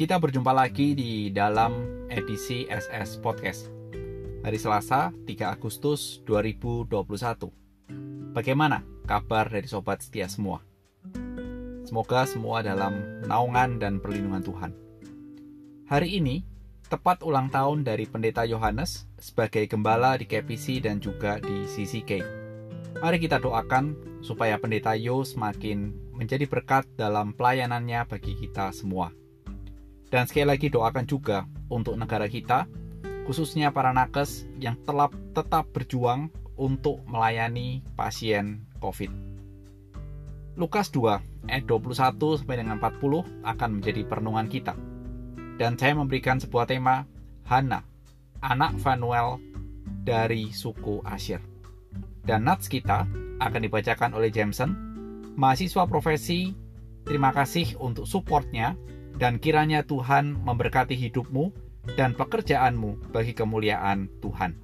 Kita berjumpa lagi di dalam edisi SS Podcast. Hari Selasa, 3 Agustus 2021. Bagaimana kabar dari sobat setia semua? Semoga semua dalam naungan dan perlindungan Tuhan. Hari ini tepat ulang tahun dari Pendeta Yohanes sebagai gembala di KPC dan juga di CCK. Mari kita doakan supaya Pendeta Yo semakin menjadi berkat dalam pelayanannya bagi kita semua. Dan sekali lagi doakan juga untuk negara kita, khususnya para nakes yang telah tetap berjuang untuk melayani pasien COVID. Lukas 2 ayat 21 sampai dengan 40 akan menjadi perenungan kita. Dan saya memberikan sebuah tema Hana, anak Fanuel dari suku Asyir. Dan nats kita akan dibacakan oleh Jameson, mahasiswa profesi. Terima kasih untuk supportnya dan kiranya Tuhan memberkati hidupmu dan pekerjaanmu bagi kemuliaan Tuhan.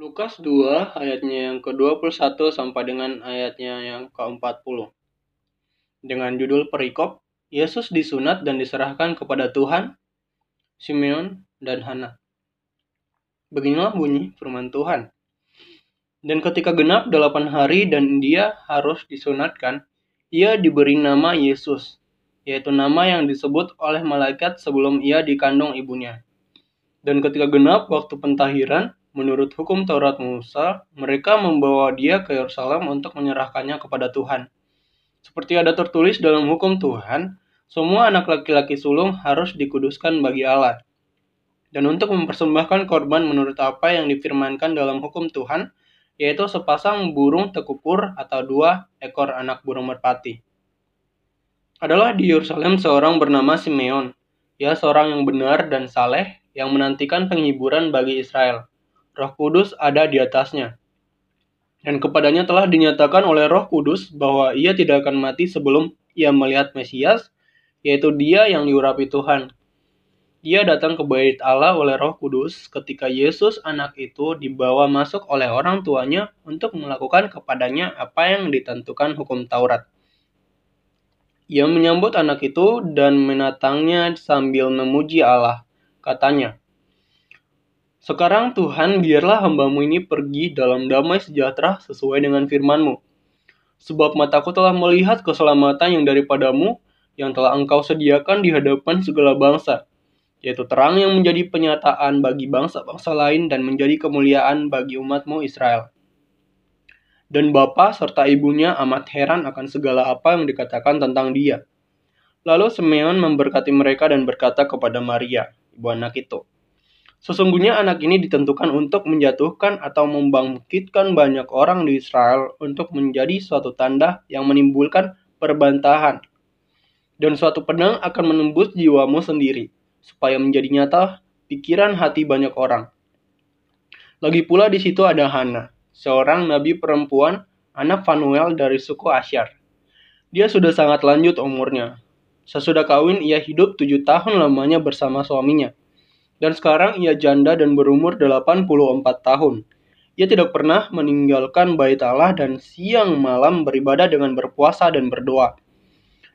Lukas 2 ayatnya yang ke-21 sampai dengan ayatnya yang ke-40. Dengan judul perikop, Yesus disunat dan diserahkan kepada Tuhan, Simeon, dan Hana. Beginilah bunyi firman Tuhan. Dan ketika genap delapan hari dan dia harus disunatkan, ia diberi nama Yesus, yaitu nama yang disebut oleh malaikat sebelum ia dikandung ibunya. Dan ketika genap waktu pentahiran, menurut hukum Taurat Musa, mereka membawa dia ke Yerusalem untuk menyerahkannya kepada Tuhan. Seperti ada tertulis dalam hukum Tuhan, semua anak laki-laki sulung harus dikuduskan bagi Allah. Dan untuk mempersembahkan korban menurut apa yang difirmankan dalam hukum Tuhan, yaitu sepasang burung tekupur atau dua ekor anak burung merpati. Adalah di Yerusalem seorang bernama Simeon. Ia seorang yang benar dan saleh yang menantikan penghiburan bagi Israel. Roh Kudus ada di atasnya. Dan kepadanya telah dinyatakan oleh Roh Kudus bahwa ia tidak akan mati sebelum ia melihat Mesias, yaitu dia yang diurapi Tuhan. Ia datang ke bait Allah oleh Roh Kudus ketika Yesus anak itu dibawa masuk oleh orang tuanya untuk melakukan kepadanya apa yang ditentukan hukum Taurat. Ia menyambut anak itu dan menatangnya sambil memuji Allah. Katanya, Sekarang Tuhan biarlah hambamu ini pergi dalam damai sejahtera sesuai dengan firmanmu. Sebab mataku telah melihat keselamatan yang daripadamu yang telah engkau sediakan di hadapan segala bangsa yaitu terang yang menjadi penyataan bagi bangsa-bangsa lain dan menjadi kemuliaan bagi umatmu Israel. Dan bapa serta ibunya amat heran akan segala apa yang dikatakan tentang dia. Lalu Simeon memberkati mereka dan berkata kepada Maria, ibu anak itu, Sesungguhnya anak ini ditentukan untuk menjatuhkan atau membangkitkan banyak orang di Israel untuk menjadi suatu tanda yang menimbulkan perbantahan. Dan suatu pedang akan menembus jiwamu sendiri supaya menjadi nyata pikiran hati banyak orang. Lagi pula di situ ada Hana, seorang nabi perempuan anak Fanuel dari suku Asyar. Dia sudah sangat lanjut umurnya. Sesudah kawin ia hidup tujuh tahun lamanya bersama suaminya. Dan sekarang ia janda dan berumur 84 tahun. Ia tidak pernah meninggalkan bait Allah dan siang malam beribadah dengan berpuasa dan berdoa.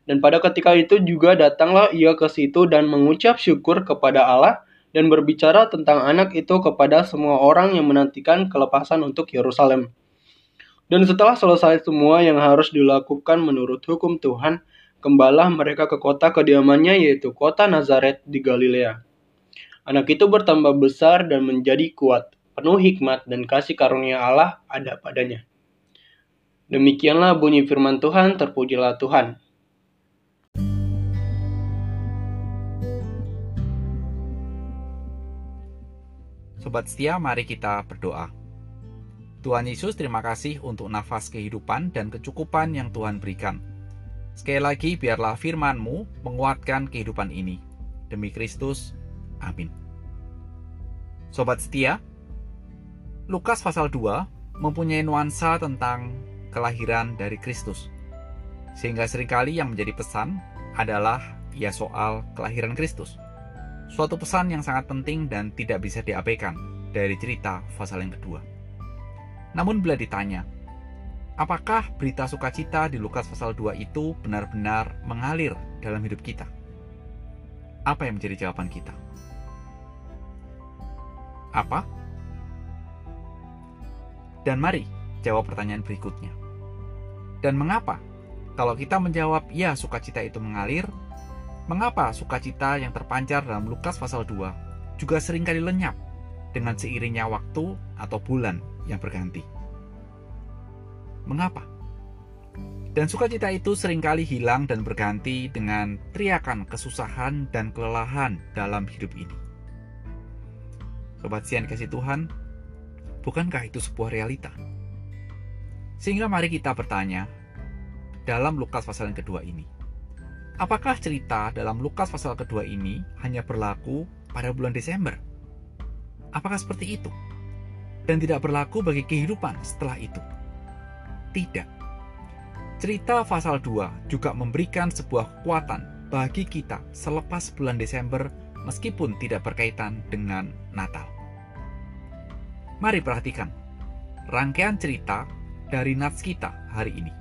Dan pada ketika itu juga datanglah ia ke situ dan mengucap syukur kepada Allah dan berbicara tentang anak itu kepada semua orang yang menantikan kelepasan untuk Yerusalem. Dan setelah selesai semua yang harus dilakukan menurut hukum Tuhan, kembalah mereka ke kota kediamannya yaitu kota Nazaret di Galilea. Anak itu bertambah besar dan menjadi kuat, penuh hikmat dan kasih karunia Allah ada padanya. Demikianlah bunyi firman Tuhan, terpujilah Tuhan. Sobat setia, mari kita berdoa. Tuhan Yesus, terima kasih untuk nafas kehidupan dan kecukupan yang Tuhan berikan. Sekali lagi, biarlah firman-Mu menguatkan kehidupan ini. Demi Kristus, amin. Sobat setia, Lukas pasal 2 mempunyai nuansa tentang kelahiran dari Kristus. Sehingga sering kali yang menjadi pesan adalah ya soal kelahiran Kristus. Suatu pesan yang sangat penting dan tidak bisa diabaikan dari cerita pasal yang kedua. Namun bila ditanya, apakah berita sukacita di Lukas pasal 2 itu benar-benar mengalir dalam hidup kita? Apa yang menjadi jawaban kita? Apa? Dan mari jawab pertanyaan berikutnya. Dan mengapa? Kalau kita menjawab ya sukacita itu mengalir, mengapa sukacita yang terpancar dalam Lukas pasal 2 juga sering kali lenyap dengan seiringnya waktu atau bulan yang berganti? Mengapa? Dan sukacita itu sering kali hilang dan berganti dengan teriakan kesusahan dan kelelahan dalam hidup ini. Sobat Sian kasih Tuhan, bukankah itu sebuah realita? Sehingga mari kita bertanya dalam Lukas pasal yang kedua ini. Apakah cerita dalam Lukas pasal kedua ini hanya berlaku pada bulan Desember? Apakah seperti itu? Dan tidak berlaku bagi kehidupan setelah itu? Tidak. Cerita pasal 2 juga memberikan sebuah kekuatan bagi kita selepas bulan Desember meskipun tidak berkaitan dengan Natal. Mari perhatikan rangkaian cerita dari nats kita hari ini.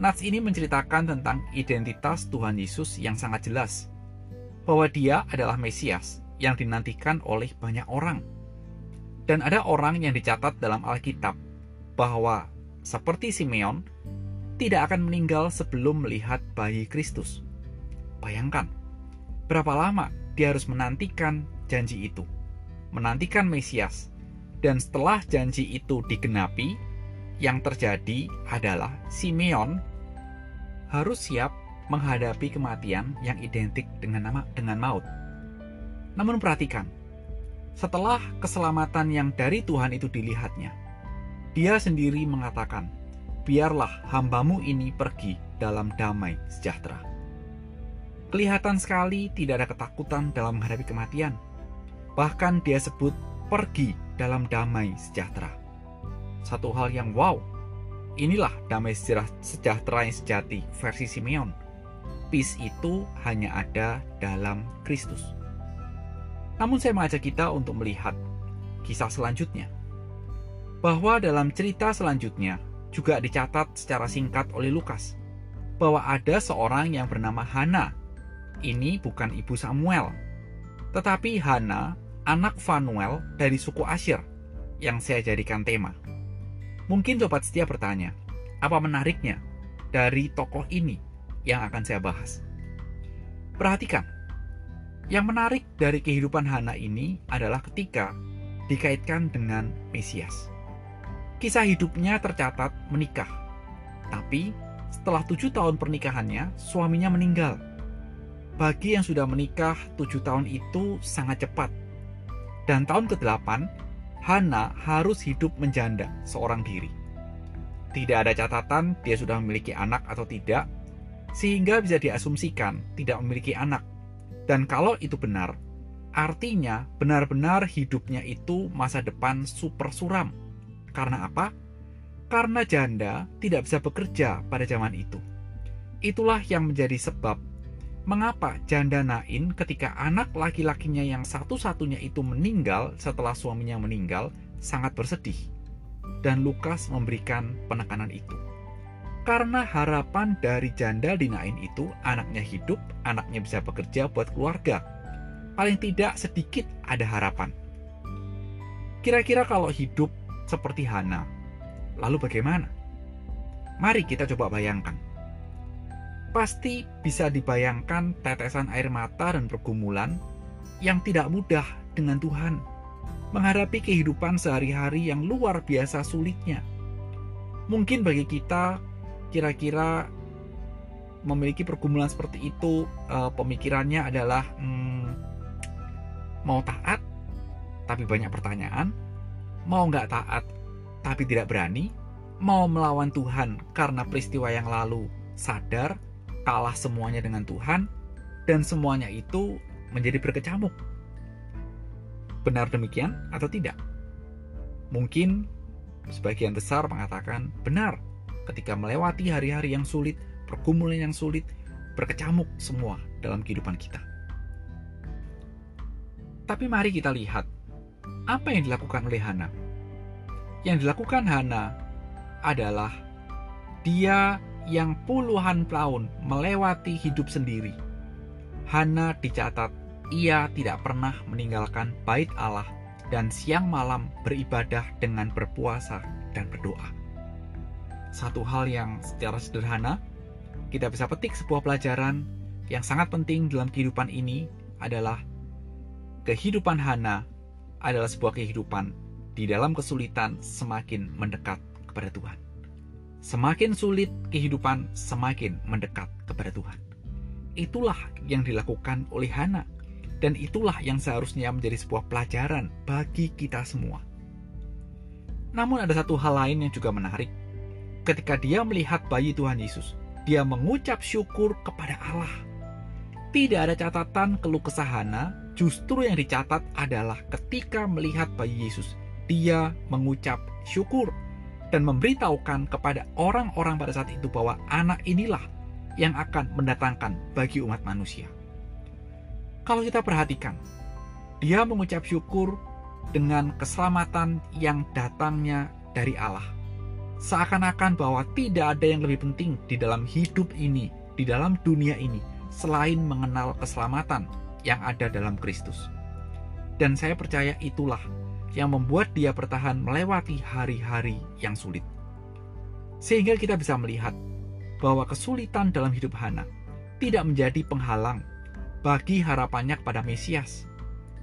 Nats ini menceritakan tentang identitas Tuhan Yesus yang sangat jelas, bahwa Dia adalah Mesias yang dinantikan oleh banyak orang. Dan ada orang yang dicatat dalam Alkitab bahwa seperti Simeon tidak akan meninggal sebelum melihat bayi Kristus. Bayangkan, berapa lama dia harus menantikan janji itu, menantikan Mesias, dan setelah janji itu digenapi, yang terjadi adalah Simeon harus siap menghadapi kematian yang identik dengan nama dengan maut. Namun perhatikan, setelah keselamatan yang dari Tuhan itu dilihatnya, dia sendiri mengatakan, biarlah hambamu ini pergi dalam damai sejahtera. Kelihatan sekali tidak ada ketakutan dalam menghadapi kematian. Bahkan dia sebut pergi dalam damai sejahtera satu hal yang wow. Inilah damai sejahtera yang sejati versi Simeon. Peace itu hanya ada dalam Kristus. Namun saya mengajak kita untuk melihat kisah selanjutnya. Bahwa dalam cerita selanjutnya juga dicatat secara singkat oleh Lukas bahwa ada seorang yang bernama Hana. Ini bukan ibu Samuel, tetapi Hana, anak Fanuel dari suku Asyir yang saya jadikan tema. Mungkin sobat setia bertanya, apa menariknya dari tokoh ini yang akan saya bahas? Perhatikan, yang menarik dari kehidupan Hana ini adalah ketika dikaitkan dengan Mesias. Kisah hidupnya tercatat menikah, tapi setelah tujuh tahun pernikahannya, suaminya meninggal. Bagi yang sudah menikah tujuh tahun itu sangat cepat. Dan tahun ke-8, Hana harus hidup menjanda seorang diri. Tidak ada catatan dia sudah memiliki anak atau tidak, sehingga bisa diasumsikan tidak memiliki anak. Dan kalau itu benar, artinya benar-benar hidupnya itu masa depan super suram. Karena apa? Karena janda tidak bisa bekerja pada zaman itu. Itulah yang menjadi sebab mengapa janda Nain ketika anak laki-lakinya yang satu-satunya itu meninggal setelah suaminya meninggal sangat bersedih. Dan Lukas memberikan penekanan itu. Karena harapan dari janda di Nain itu anaknya hidup, anaknya bisa bekerja buat keluarga. Paling tidak sedikit ada harapan. Kira-kira kalau hidup seperti Hana, lalu bagaimana? Mari kita coba bayangkan pasti bisa dibayangkan tetesan air mata dan pergumulan yang tidak mudah dengan Tuhan, menghadapi kehidupan sehari-hari yang luar biasa sulitnya. Mungkin bagi kita, kira-kira memiliki pergumulan seperti itu, eh, pemikirannya adalah hmm, mau taat, tapi banyak pertanyaan, mau nggak taat, tapi tidak berani, mau melawan Tuhan karena peristiwa yang lalu sadar kalah semuanya dengan Tuhan, dan semuanya itu menjadi berkecamuk. Benar demikian atau tidak? Mungkin sebagian besar mengatakan benar ketika melewati hari-hari yang sulit, pergumulan yang sulit, berkecamuk semua dalam kehidupan kita. Tapi mari kita lihat apa yang dilakukan oleh Hana. Yang dilakukan Hana adalah dia yang puluhan tahun melewati hidup sendiri. Hana dicatat ia tidak pernah meninggalkan bait Allah dan siang malam beribadah dengan berpuasa dan berdoa. Satu hal yang secara sederhana kita bisa petik sebuah pelajaran yang sangat penting dalam kehidupan ini adalah kehidupan Hana adalah sebuah kehidupan di dalam kesulitan semakin mendekat kepada Tuhan. Semakin sulit kehidupan, semakin mendekat kepada Tuhan. Itulah yang dilakukan oleh Hana, dan itulah yang seharusnya menjadi sebuah pelajaran bagi kita semua. Namun, ada satu hal lain yang juga menarik. Ketika dia melihat bayi Tuhan Yesus, dia mengucap syukur kepada Allah. Tidak ada catatan keluh kesah Hana, justru yang dicatat adalah ketika melihat bayi Yesus, dia mengucap syukur dan memberitahukan kepada orang-orang pada saat itu bahwa anak inilah yang akan mendatangkan bagi umat manusia. Kalau kita perhatikan, dia mengucap syukur dengan keselamatan yang datangnya dari Allah. Seakan-akan bahwa tidak ada yang lebih penting di dalam hidup ini, di dalam dunia ini, selain mengenal keselamatan yang ada dalam Kristus. Dan saya percaya itulah yang membuat dia bertahan melewati hari-hari yang sulit. Sehingga kita bisa melihat bahwa kesulitan dalam hidup Hana tidak menjadi penghalang bagi harapannya kepada Mesias.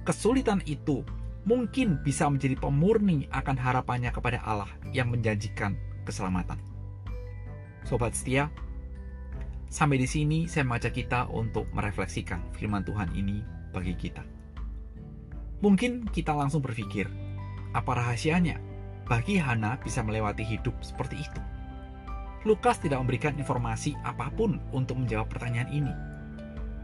Kesulitan itu mungkin bisa menjadi pemurni akan harapannya kepada Allah yang menjanjikan keselamatan. Sobat setia, sampai di sini saya mengajak kita untuk merefleksikan firman Tuhan ini bagi kita. Mungkin kita langsung berpikir, apa rahasianya bagi Hana bisa melewati hidup seperti itu? Lukas tidak memberikan informasi apa pun untuk menjawab pertanyaan ini.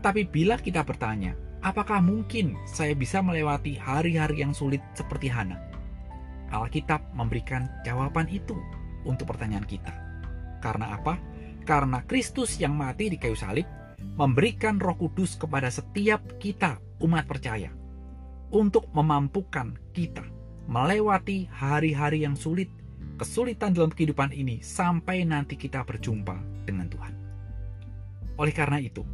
Tapi bila kita bertanya, apakah mungkin saya bisa melewati hari-hari yang sulit seperti Hana? Alkitab memberikan jawaban itu untuk pertanyaan kita. Karena apa? Karena Kristus yang mati di kayu salib memberikan Roh Kudus kepada setiap kita, umat percaya untuk memampukan kita melewati hari-hari yang sulit, kesulitan dalam kehidupan ini sampai nanti kita berjumpa dengan Tuhan. Oleh karena itu,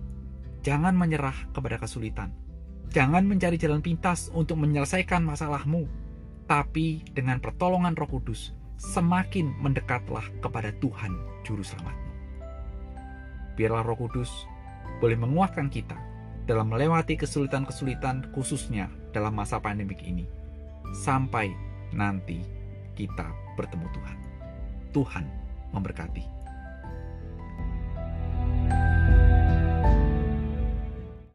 jangan menyerah kepada kesulitan. Jangan mencari jalan pintas untuk menyelesaikan masalahmu, tapi dengan pertolongan Roh Kudus, semakin mendekatlah kepada Tuhan Juru Selamatmu. Biarlah Roh Kudus boleh menguatkan kita dalam melewati kesulitan-kesulitan khususnya dalam masa pandemik ini. Sampai nanti kita bertemu Tuhan. Tuhan memberkati.